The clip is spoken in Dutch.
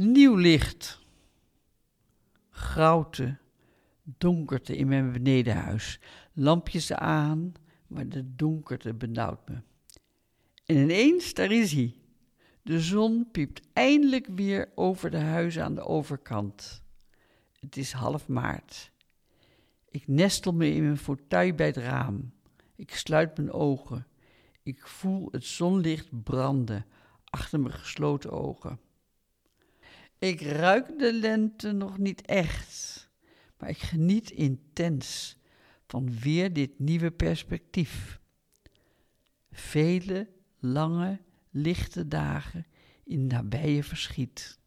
Nieuw licht. Grauwte, donkerte in mijn benedenhuis. Lampjes aan, maar de donkerte benauwt me. En ineens, daar is hij. De zon piept eindelijk weer over de huizen aan de overkant. Het is half maart. Ik nestel me in mijn fauteuil bij het raam. Ik sluit mijn ogen. Ik voel het zonlicht branden achter mijn gesloten ogen. Ik ruik de lente nog niet echt, maar ik geniet intens van weer dit nieuwe perspectief. Vele lange, lichte dagen in nabije verschiet.